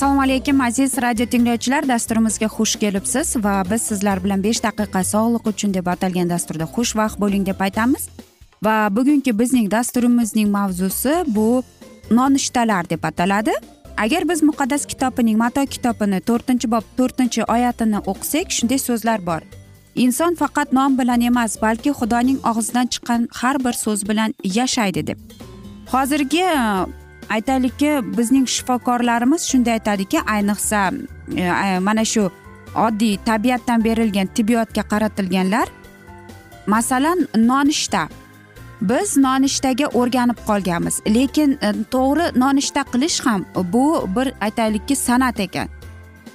assalomu alaykum aziz radio tinglovchilar. Dasturimizga xush kelibsiz va biz sizlar bilan besh daqiqa sog'liq uchun deb atalgan dasturda xushvaqt bo'ling deb aytamiz. Va bugungi bizning dasturimizning mavzusi bu nonushtalar deb ataladi. Agar biz muqaddas kitobining mato kitobini to'rtinchi bob to'rtinchi oyatini o'qisak shunday so'zlar bor. Inson faqat non bilan emas balki xudoning og'zidan chiqqan har bir so'z bilan yashaydi deb. Hozirgi aytaylikki bizning shifokorlarimiz shunday aytadiki ayniqsa e, mana shu oddiy tabiatdan berilgan tibbiyotga qaratilganlar masalan nonushta. Biz nonushtaga o'rganib qolganmiz. Lekin e, to'g'ri nonushta qilish ham bu bir aytaylikki san'at ekan.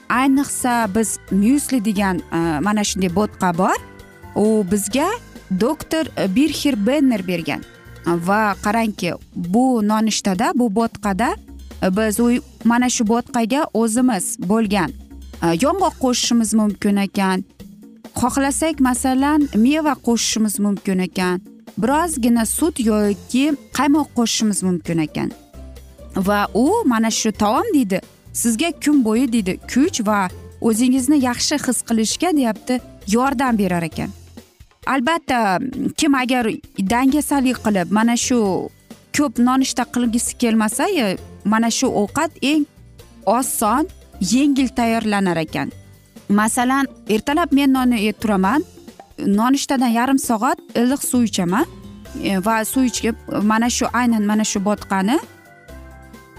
Ayniqsa biz myusli degan e, mana shunday bo'tqa bor. U bizga doktor birxir benner bergan. Va qarangki bu nonushtada bu bo'tqada e, biz u mana shu bo'tqaga o'zimiz bo'lgan e, yong'oq qo'shishimiz mumkin ekan. Xohlasak masalan meva qo'shishimiz mumkin ekan. Birozgina sut yoki qaymoq qo'shishimiz mumkin ekan. Va u mana shu taom deydi sizga kun bo'yi deydi kuch va o'zingizni yaxshi his qilishga deyapti yordam berar ekan. Albatta kim agar dangasalik qilib mana shu ko'p nonushta qilgisi kelmasa mana shu ovqat eng oson yengil tayyorlanar ekan. Masalan ertalab men nonni yeb turaman nonushtadan yarim soat iliq suv ichaman e, va suv ichib mana shu aynan mana shu botqani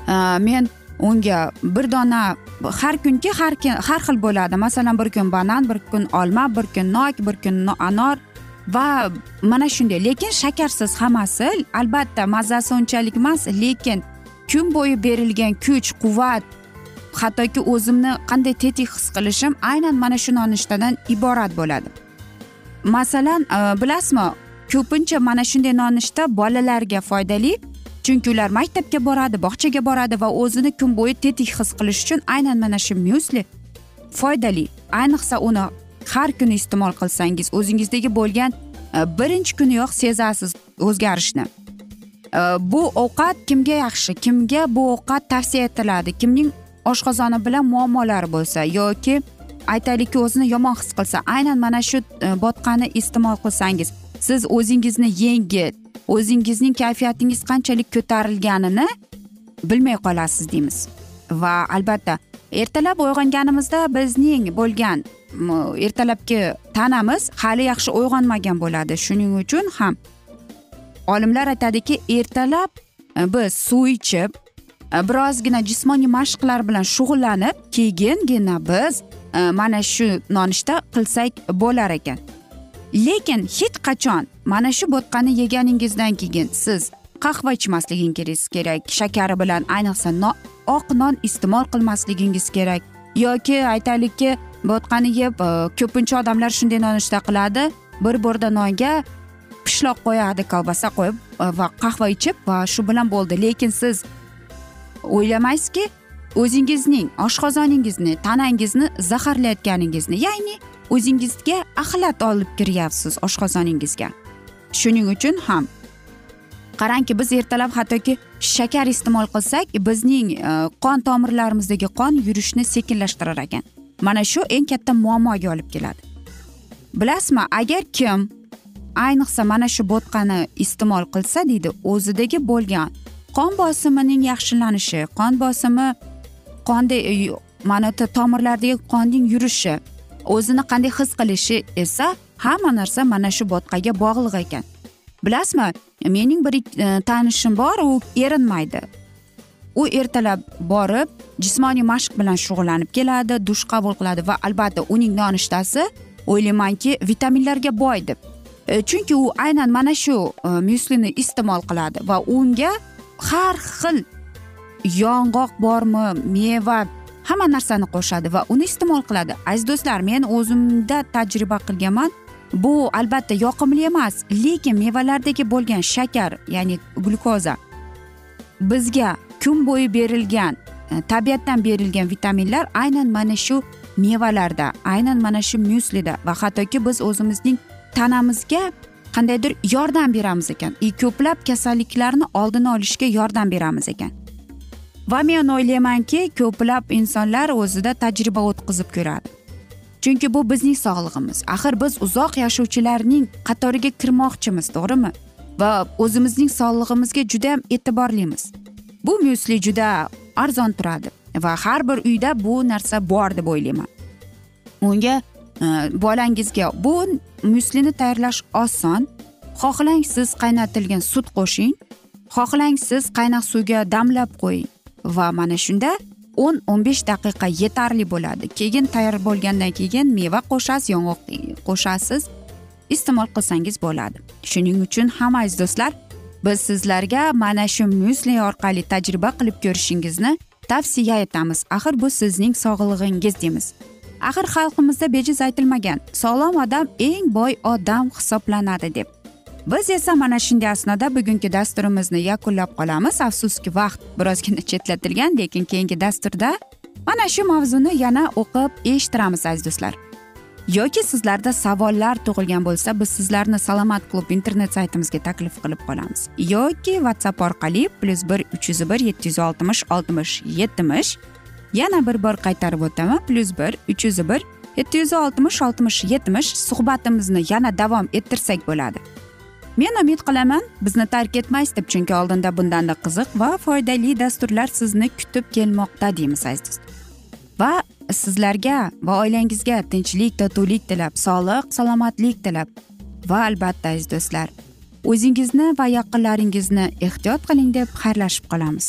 e, men unga bir dona har kunki har har xil bo'ladi. Masalan bir kun banan bir kun olma bir kun nok bir kun anor va mana shunday lekin shakarsiz hammasi albatta mazasi unchalik emas lekin kun bo'yi berilgan kuch quvvat hattoki o'zimni qanday tetik his qilishim aynan mana shu nonushtadan iborat bo'ladi. Masalan e, bilasizmi ko'pincha mana shunday nonushta bolalarga foydali chunki ular maktabga boradi bog'chaga boradi va o'zini kun bo'yi tetik his qilish uchun aynan mana shu myusli foydali. Ayniqsa uni har kuni iste'mol qilsangiz o'zingizdagi bo'lgan e, birinchi kuniyoq sezasiz o'zgarishni. E, bu ovqat kimga yaxshi? Kimga bu ovqat tavsiya etiladi? Kimning oshqozoni bilan muammolari bo'lsa yoki aytaylikki o'zini yomon his qilsa aynan mana shu e, botqani iste'mol qilsangiz siz o'zingizni yengil o'zingizning kayfiyatingiz qanchalik ko'tarilganini bilmay qolasiz deymiz. Va albatta. Ertalab uyg'onganimizda bizning bo'lgan ertalabki tanamiz hali yaxshi uyg'onmagan bo'ladi. Shuning uchun ham olimlar aytadiki ertalab e, biz suv ichib e, birozgina jismoniy mashqlar bilan shug'ullanib keyingina biz e, mana shu nonushta qilsak bo'lar ekan. Lekin hech qachon mana shu bo'tqani yeganingizdan keyin siz qahva ichmasligingiz kerak shakari bilan ayniqsa oq non iste'mol qilmasligingiz kerak. Yoki aytaylikki bo'tqani yeb e, ko'pincha odamlar shunday nonushta qiladi. Bir bo'rda nonga pishloq qo'yadi kolbasa qo'yib e, va qahva ichib va shu bilan bo'ldi. Lekin siz o'ylamaysizki o'zingizning oshqozoningizni tanangizni zaharlayotganingizni ya'ni o'zingizga axlat olib kiryapsiz oshqozoningizga. Shuning uchun ham qarangki biz ertalab hattoki shakar iste'mol qilsak bizning e, qon tomirlarimizdagi qon yurishni sekinlashtirar ekan. Mana shu eng katta muammoga olib keladi. Bilasizmi agar kim ayniqsa mana shu bo'tqani iste'mol qilsa deydi o'zidagi bo'lgan qon bosimining yaxshilanishi qon bosimi qonda e, mana tomirlardagi qonning yurishi o'zini qanday his qilishi esa hamma narsa mana shu bo'tqaga bog'liq ekan. Bilasizmi? Mening bir e, tanishim bor u erinmaydi. U ertalab borib jismoniy mashq bilan shug'ullanib keladi dush qabul qiladi va albatta uning nonushtasi o'ylaymanki vitaminlarga boy deb. E, chunki u aynan mana shu e, myuslini iste'mol qiladi va unga har xil yong'oq bormi meva hamma narsani qo'shadi va uni iste'mol qiladi. Aziz do'stlar men o'zimda tajriba qilganman bu albatta yoqimli emas lekin mevalardagi bo'lgan shakar ya'ni glyukoza bizga kun bo'yi berilgan e, tabiatdan berilgan vitaminlar aynan mana shu mevalarda aynan mana shu myuslida va hattoki biz o'zimizning tanamizga qandaydir yordam beramiz ekan. И ko'plab kasalliklarni oldini olishga yordam beramiz ekan. Va men o'ylaymanki ko'plab insonlar o'zida tajriba o'tkazib ko'radi. Chunki bu bizning sog'lig'imiz. Axir biz uzoq yashovchilarning qatoriga kirmoqchimiz to'g'rimi? Va o'zimizning sog'lig'imizga judayam e'tiborlimiz. Bu myusli juda arzon turadi va har bir uyda bu narsa bor deb o'ylayman. Unga e, bolangizga bu myuslini tayyorlash oson. Xohlang siz qaynatilgan sut qo'shing. Xohlang siz qaynoq suvga damlab qo'ying. Va mana shunda o'n o'n besh daqiqa yetarli bo'ladi. Keyin tayyor bo'lgandan keyin meva qo'shasiz yong'oq qo'shasiz iste'mol qilsangiz bo'ladi. Shuning uchun ham aziz do'stlar biz sizlarga mana shu myusli orqali tajriba qilib ko'rishingizni tavsiya etamiz. Axir bu sizning sog'lig'ingiz deymiz. Axir xalqimizda bejiz aytilmagan sog'lom odam eng boy odam hisoblanadi deb. Biz esa mana shunday asnoda bugungi dasturimizni yakunlab qolamiz. Afsuski vaqt birozgina chetlatilgan lekin keyingi dasturda mana shu mavzuni yana o'qib eshittiramiz aziz do'stlar. Yoki sizlarda savollar tug'ilgan bo'lsa biz sizlarni salomat klub internet saytimizga taklif qilib qolamiz. Yoki whatsapp orqali plyus bir uch yuz bir yetti yuz oltmish oltmish yetmish yana bir bor qaytarib o'taman. plyus bir uch yuz bir yetti yuz oltmish oltmish yetmish suhbatimizni yana davom ettirsak bo'ladi. Men umid qilaman bizni tark etmaysiz deb chunki oldinda bundanda qiziq va foydali dasturlar sizni kutib kelmoqda deymiz aziz do'stlar. Va sizlarga va oilangizga tinchlik totuvlik tilab sog'lik salomatlik tilab va albatta aziz do'stlar o'zingizni va yaqinlaringizni ehtiyot qiling deb xayrlashib qolamiz.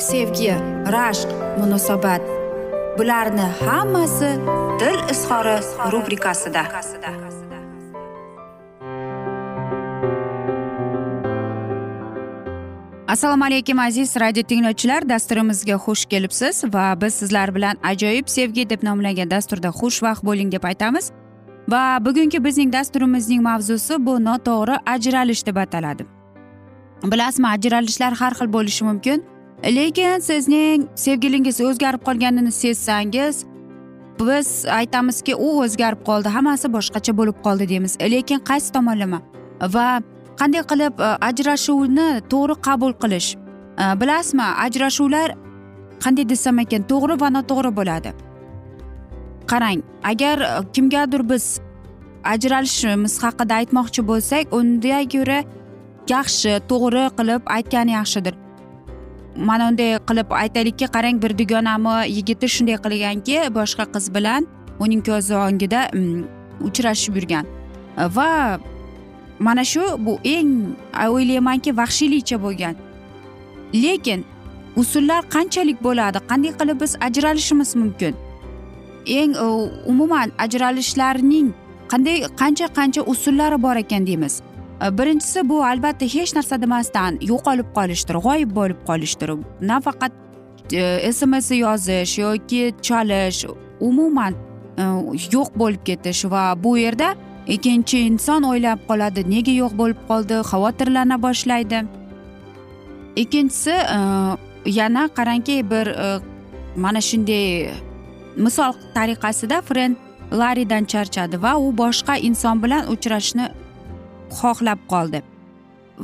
sevgi rashq munosabat. Bularni hammasi dil izhori rubrikasida. Assalomu alaykum aziz radio tinglovchilar. Dasturimizga xush kelibsiz va biz sizlar bilan ajoyib sevgi deb nomlangan dasturda xushvaqt bo'ling deb aytamiz. Va bugungi bizning dasturimizning mavzusi bu noto'g'ri ajralish deb ataladi. Bilasizmi ajralishlar har xil bo'lishi mumkin. Lekin sizning sevgilingiz o'zgarib qolganini sezsangiz biz aytamizki u o'zgarib qoldi hammasi boshqacha bo'lib qoldi deymiz. Lekin qaysi tomonlama? Va qanday qilib e, ajrashuvni to'g'ri qabul qilish? E, bilasizmi ajrashuvlar qanday desam ekan to'g'ri va noto'g'ri bo'ladi. Qarang agar e, kimgadir biz ajralishimiz haqida aytmoqchi bo'lsak unga ko'ra yaxshi to'g'ri qilib aytgan yaxshidir. Mana unday qilib aytaylikki qarang bir dugonami yigiti shunday qilganki boshqa qiz bilan uning ko'zi o'ngida mm, uchrashib yurgan. Va mana shu bu eng o'ylaymanki vahshiylikcha bo'lgan. Lekin usullar qanchalik bo'ladi? Qanday qilib biz ajralishimiz mumkin? Eng umuman ajralishlarning qanday qancha qancha usullari bor ekan deymiz. Э, birinchisi bu albatta hech narsa demasdan yo'qolib qolishdir g'oyib bo'lib qolishdir. Nafaqat e, sms yozish yoki chalish umuman e, yo'q bo'lib ketish va bu yerda ikkinchi inson o'ylab qoladi nega yo'q bo'lib qoldi xavotirlana boshlaydi. Ikkinchisi e, yana qarangki bir mana shunday misol tariqasida frend laridan charchadi va u boshqa inson bilan uchrashishni xohlab qoldi.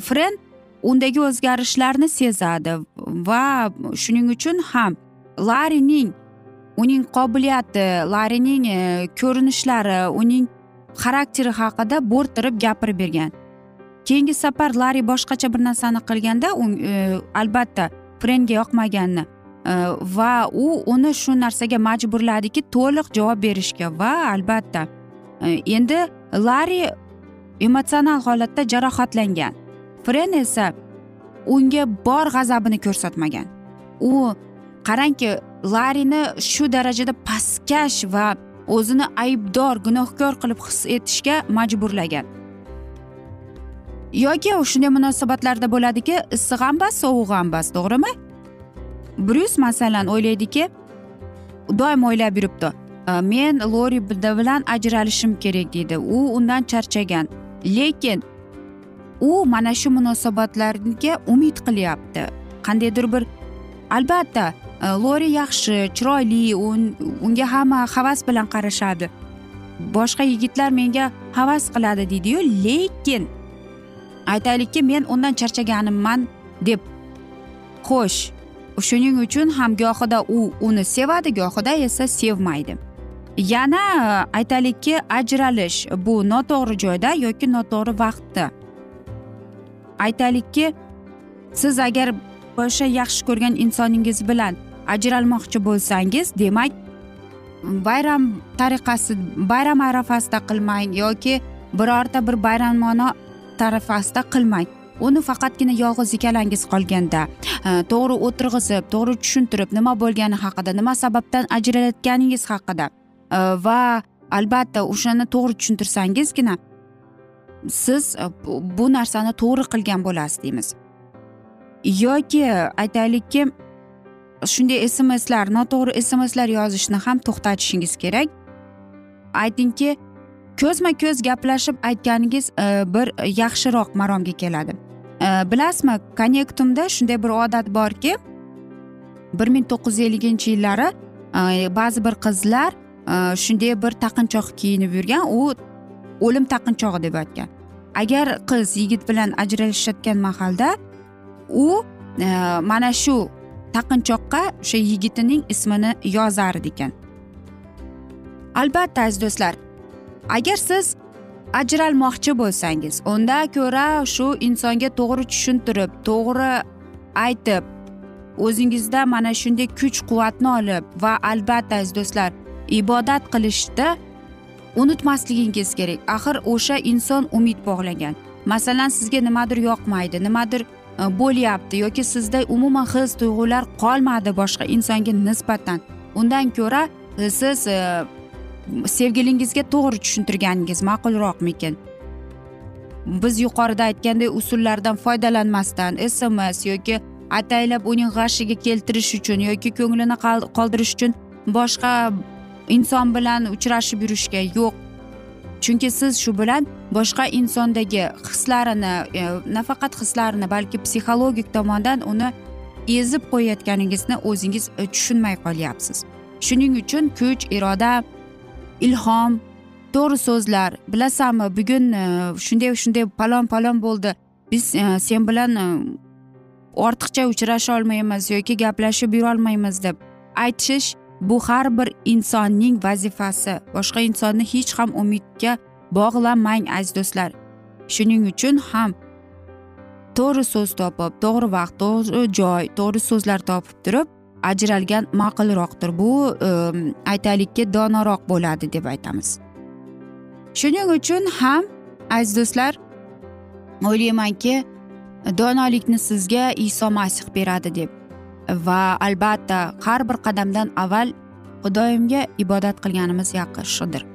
Fren undagi o'zgarishlarni sezadi va shuning uchun ham larining uning qobiliyati larining e, ko'rinishlari uning xarakteri haqida bo'rttirib gapirib bergan. Keyingi safar lari boshqacha bir narsani qilganda u e, albatta frenga yoqmaganini e, va u uni shu narsaga majburladiki to'liq javob berishga va albatta endi lari emotsional holatda jarohatlangan. Fren esa unga bor g'azabini ko'rsatmagan. U qarangki larini shu darajada pastkash va o'zini aybdor gunohkor qilib his etishga majburlagan. Yoki shunday munosabatlarda bo'ladiki issiq ham bas sovuq ham bas to'g'rimi? Bryus masalan o'ylaydiki doim o'ylab yuribdi men lori bilan ajralishim kerak deydi. U undan charchagan. Lekin u mana shu munosabatlarga umid qilyapti. Qandaydir bir albatta e, lori yaxshi chiroyli unga hamma havas bilan qarashadi. Boshqa yigitlar menga havas qiladi deydiyu lekin aytaylikki men undan charchaganimman deb xo'sh shuning uchun ham gohida u uni sevadi gohida esa sevmaydi. Yana e, aytaylikki ajralish bu noto'g'ri joyda yoki noto'g'ri vaqtda. Aytaylikki siz agar o'sha yaxshi ko'rgan insoningiz bilan ajralmoqchi bo'lsangiz demak bayram tariqasi bayram arafasida qilmang yoki birorta bir bayramona tarafasida qilmang. Uni faqatgina yolg'iz ikkalangiz qolganda e, to'g'ri o'tirg'izib to'g'ri tushuntirib nima bo'lgani haqida nima sababdan ajralayotganingiz haqida. Э, va albatta o'shani to'g'ri tushuntirsangizgina siz e, bu narsani to'g'ri qilgan bo'lasiz deymiz. Yoki aytaylikki shunday smslar noto'g'ri smslar yozishni ham to'xtatishingiz kerak. Aytingki ko'zma ko'z gaplashib aytganingiz e, bir yaxshiroq maromga keladi. E, bilasizmi konnektumda shunday bir odat borki bir ming to'qqiz yuz elliginchi yillari ba'zi bir qizlar Э, shunday bir taqinchoq kiyinib yurgan u o'lim taqinchog'i deb aytgan. Agar qiz yigit bilan ajrashayotgan mahalda u e, mana shu taqinchoqqa o'sha yigitining ismini yozar ekan. Albatta aziz do'stlar agar siz ajralmoqchi bo'lsangiz unda ko'ra shu insonga to'g'ri tushuntirib to'g'ri aytib o'zingizda mana shunday kuch quvvatni olib va albatta aziz do'stlar ibodat qilishda unutmasligingiz kerak. Axir o'sha inson umid bog'lagan. Masalan sizga nimadir yoqmaydi nimadir e, bo'lyapti yoki sizda umuman his tuyg'ular qolmadi boshqa insonga nisbatan. Undan ko'ra e, siz e, sevgilingizga to'g'ri tushuntirganingiz ma'qulroqmikin? Biz yuqorida aytgandek usullardan foydalanmasdan sms yoki ataylab uning g'ashiga keltirish uchun yoki ko'nglini qoldirish uchun boshqa inson bilan uchrashib yurishga yo'q. Chunki siz shu bilan boshqa insondagi hislarini e, nafaqat hislarini balki psixologik tomondan uni ezib qo'yayotganingizni o'zingiz e, tushunmay qolyapsiz. Shuning uchun kuch iroda ilhom to'g'ri so'zlar. Bilasanmi bugun e, shunday shunday palon palon bo'ldi. Biz e, sen bilan e, ortiqcha uchrasha olmaymiz yoki gaplashib yurolmaymiz deb aytish bu har bir insonning vazifasi. Boshqa insonni hech ham umidga bog'lamang aziz do'stlar. Shuning uchun ham to'g'ri so'z topib to'g'ri vaqt to'g'ri joy to'g'ri so'zlar topib turib ajralgan ma'qulroqdir. Bu ehm, aytaylikki donoroq bo'ladi deb aytamiz. Shuning uchun ham aziz do'stlar o'ylaymanki donolikni sizga iso masih beradi deb va albatta har bir qadamdan avval xudoyimga ibodat qilganimiz yaxshidir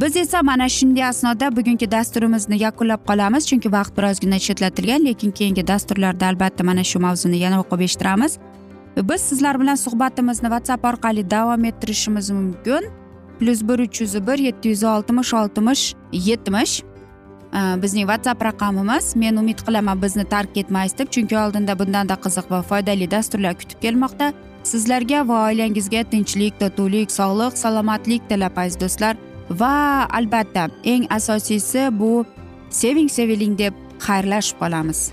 biz esa mana shunday asnoda bugungi dasturimizni yakunlab qolamiz chunki vaqt birozgina chetlatilgan lekin keyingi dasturlarda albatta mana shu mavzuni yana o'qib eshittiramiz. Biz sizlar bilan suhbatimizni whatsapp orqali davom ettirishimiz mumkin. Plyus bir uch yuz bir yetti yuz oltmish oltmish yetmish. Э, bizning whatsapp raqamimiz men umid qilaman bizni tark etmaysiz deb chunki oldinda bundanda qiziq va foydali dasturlar kutib kelmoqda. Sizlarga va oilangizga tinchlik totuvlik sog'lik salomatlik tilab aziz do'stlar. Va albatta eng asosiysi bu seving seviling deb xayrlashib qolamiz.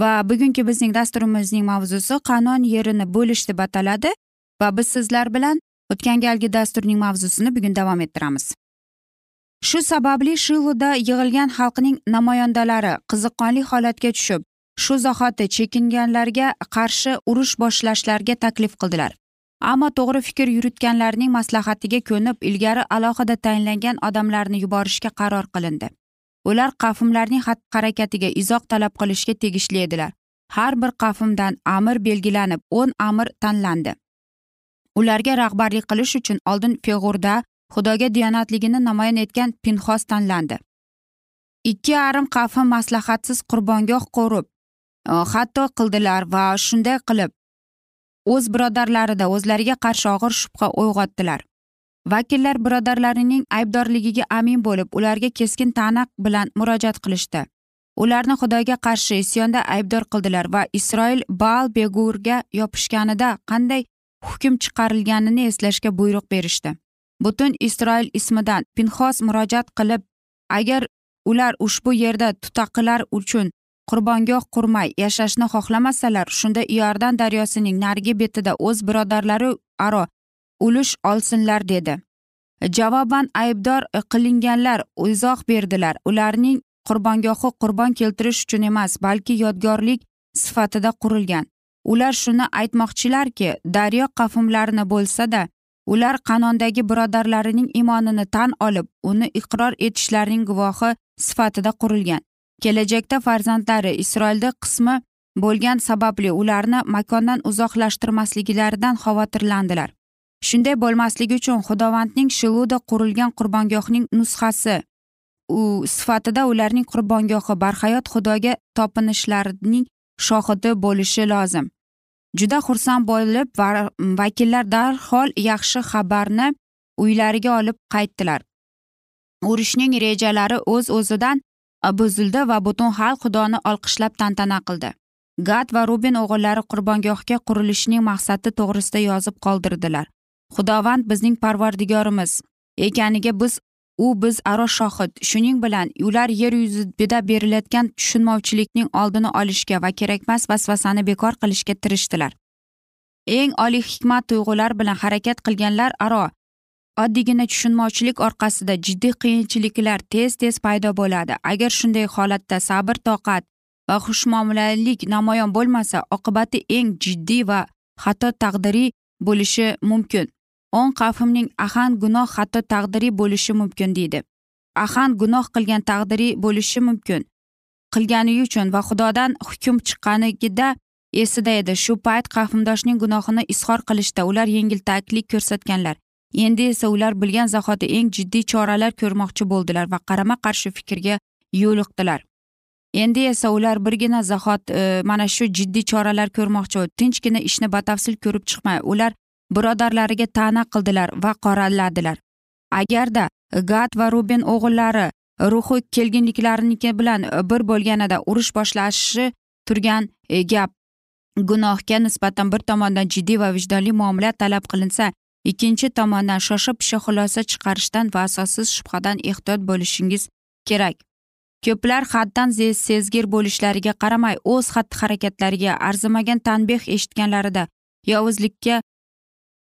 Va bugungi bizning dasturimizning mavzusi qanon yerini bo'lish deb ataladi va biz sizlar bilan o'tgan galgi dasturning mavzusini bugun davom ettiramiz. Shu sababli shiluda yig'ilgan xalqning namoyandalari qiziqqonli holatga tushib shu zahoti chekinganlarga qarshi urush boshlashlarga taklif qildilar. Ammo to'g'ri fikr yuritganlarning maslahatiga ko'nib ilgari alohida tayinlangan odamlarni yuborishga qaror qilindi. Ular qavmlarning xatti harakatiga izoh talab qilishga tegishli edilar. Har bir qavmdan amir belgilanib o'n amir tanlandi. Ularga rahbarlik qilish uchun oldin feg'urda xudoga diyonatligini namoyon etgan pinxos tanlandi. Ikki yarim qavm maslahatsiz qurbongoh qo'rib hatto qildilar va shunday qilib. O'z birodarlarida o'zlariga qarshi og'ir shubha uyg'otdilar. Vakillar birodarlarining aybdorligiga amin bo'lib ularga keskin ta'naq bilan murojaat qilishdi. Ularni xudoga qarshi isyonda aybdor qildilar va isroil baal begurga yopishganida qanday hukm chiqarilganini eslashga buyruq berishdi. Butun isroil ismidan pinxos murojaat qilib agar ular ushbu yerda tutaqilar uchun qurbongoh qurmay yashashni xohlamasalar shunda iordan daryosining narigi betida o'z birodarlari aro ulush olsinlar dedi. Javoban aybdor qilinganlar izoh berdilar. Ularning qurbongohi qurbon keltirish uchun emas balki yodgorlik sifatida qurilgan. Ular shuni aytmoqchilarki daryo qavmlarini bo'lsada ular qanondagi birodarlarining imonini tan olib uni iqror etishlarining guvohi sifatida qurilgan. Kelajakda farzandlari isroilda qismi bo'lgan sababli ularni makondan uzoqlashtirmasliklaridan xavotirlandilar. Shunday bo'lmasligi uchun xudovandning shiluda qurilgan qurbongohning nusxasi. U sifatida ularning qurbongohi barhayot xudoga topinishlarining shohidi bo'lishi lozim. Juda xursand bo'lib vakillar darhol yaxshi xabarni uylariga olib qaytdilar. Urushning rejalari o'z o'zidan buzildi va butun xalq xudoni olqishlab tantana qildi. Gad va rubin o'g'illari qurbongohga qurilishining maqsadi to'g'risida yozib qoldirdilar. Xudovand bizning parvardigorimiz. Ekaniga biz u biz aro shohid. Shuning bilan ular yer yuzida berilayotgan tushunmovchilikning oldini olishga va kerakmas vasvasani bekor qilishga tirishdilar. Eng oliy hikmat tuyg'ular bilan harakat qilganlar aro oddiygina tushunmovchilik orqasida jiddiy qiyinchiliklar tez tez paydo bo'ladi. Agar shunday holatda sabr toqat va xushmuomalalik namoyon bo'lmasa oqibati eng jiddiy va hatto taqdiriy bo'lishi mumkin. O'n qavmning ahan gunoh hatto taqdiriy bo'lishi mumkin deydi ahan gunoh qilgan taqdiriy bo'lishi mumkin qilgani uchun va xudodan hukm chiqqanigida esida edi shu payt qavmdoshning gunohini izhor qilishda ular yengiltaklik ko'rsatganlar endi esa ular bilgan zahoti eng jiddiy choralar ko'rmoqchi bo'ldilar va qarama qarshi fikrga yo'liqdilar endi esa ular birgina zahot e, mana shu jiddiy choralar ko'rmoqchi tinchgina ishni batafsil ko'rib chiqmay ular birodarlariga ta'na qildilar va qoraladilar. Agarda gad va ruben o'g'illari ruhi kelginliklarniki bilan bir bo'lganida urush boshlashi turgan e, gap gunohga nisbatan bir tomondan jiddiy va vijdonli muomala talab qilinsa ikkinchi tomondan shosha pisha xulosa chiqarishdan va asossiz shubhadan ehtiyot bo'lishingiz kerak. Ko'plar haddan sezgir bo'lishlariga qaramay o'z xatti harakatlariga arzimagan tanbeh eshitganlarida yovuzlikka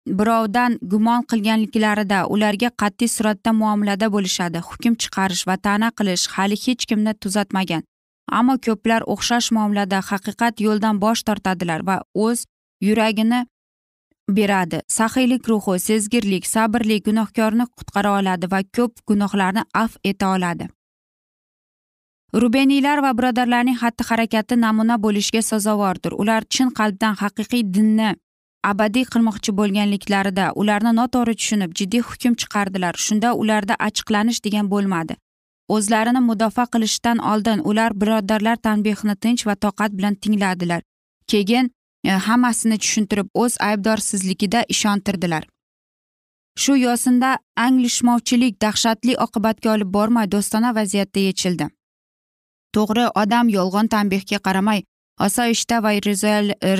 birovdan gumon qilganliklarida ularga qat'iy suratda muomalada bo'lishadi. Hukm chiqarish va ta'na qilish hali hech kimni tuzatmagan. Ammo ko'plar o'xshash muomalada haqiqat yo'ldan bosh tortadilar va o'z yuragini beradi. Saxiylik ruhi sezgirlik sabrli gunohkorni qutqara oladi va ko'p gunohlarni afv eta oladi. Rubeniylar va birodarlarning xatti harakati namuna bo'lishga sazovordir ular chin qalbdan haqiqiy dinni abadiy qilmoqchi bo'lganliklarida ularni noto'g'ri tushunib jiddiy hukm chiqardilar. Shunda ularda achchiqlanish degan bo'lmadi. O'zlarini mudofaa qilishdan oldin ular birodarlar tanbehni tinch va toqat bilan tingladilar. Keyin e, hammasini tushuntirib o'z aybdorsizligida ishontirdilar. Shu yo'sinda anglishmovchilik dahshatli oqibatga olib bormay do'stona vaziyatda yechildi. To'g'ri odam yolg'on tanbehga qaramay osoyishta va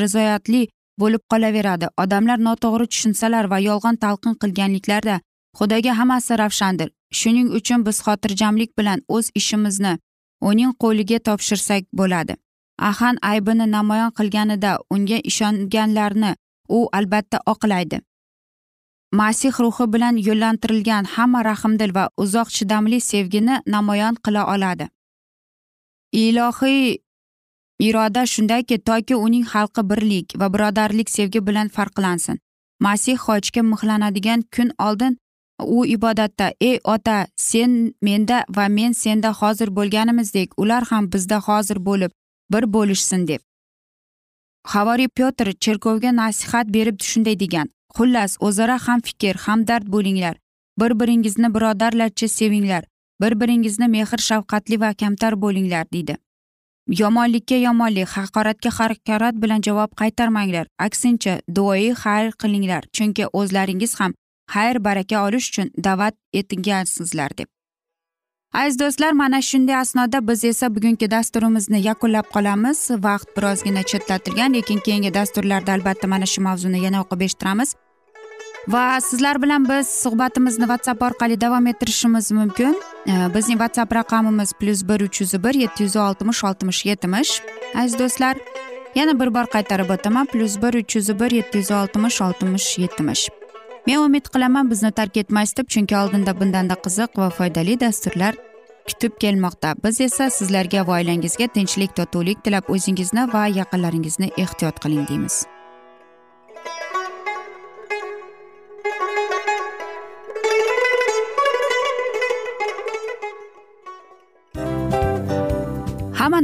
rizoyatli bo'lib qolaveradi. Odamlar noto'g'ri tushunsalar va yolg'on talqin qilganliklarda xudoga hammasi ravshandir. Shuning uchun biz xotirjamlik bilan o'z ishimizni uning qo'liga topshirsak bo'ladi. Ahan aybini namoyon qilganida unga ishonganlarni u albatta oqlaydi. Masih ruhi bilan yo'llantirilgan hamma rahmdil va uzoq chidamli sevgini namoyon qila oladi. Ilohiy iroda shundaki toki uning xalqi birlik va birodarlik sevgi bilan farqlansin. Masih hojga mixlanadigan kun oldin u ibodatda ey ota sen menda va men senda hozir bo'lganimizdek ular ham bizda hozir bo'lib bir bo'lishsin deb. Havoriy petr cherkovga nasihat berib shunday degan xullas o'zaro ham fikr hamdard bo'linglar. Bir biringizni birodarlarcha sevinglar. Bir biringizni mehr shafqatli va kamtar bo'linglar deydi yomonlikka yomonlik haqoratga haqorat bilan javob qaytarmanglar. Aksincha duoyi xayr qilinglar chunki o'zlaringiz ham xayr baraka olish uchun da'vat etilgansizlar deb. Aziz do'stlar mana shunday asnoda biz esa bugungi dasturimizni yakunlab qolamiz. Vaqt birozgina chetlatilgan lekin keyingi dasturlarda albatta mana shu mavzuni yana o'qib eshittiramiz. Va sizlar bilan biz suhbatimizni whatsapp orqali davom ettirishimiz mumkin. Bizning whatsapp raqamimiz plyus bir uch yuz bir yetti yuz oltmish oltmish yetmish. Aziz do'stlar yana bir bor qaytarib o'taman plyus bir uch yuz bir yetti yuz oltmish oltmish yetmish. Men umid qilaman bizni tark etmaysiz deb chunki oldinda bundanda qiziq va foydali dasturlar kutib kelmoqda. Biz esa sizlarga va oilangizga tinchlik totuvlik tilab o'zingizni va yaqinlaringizni ehtiyot qiling deymiz.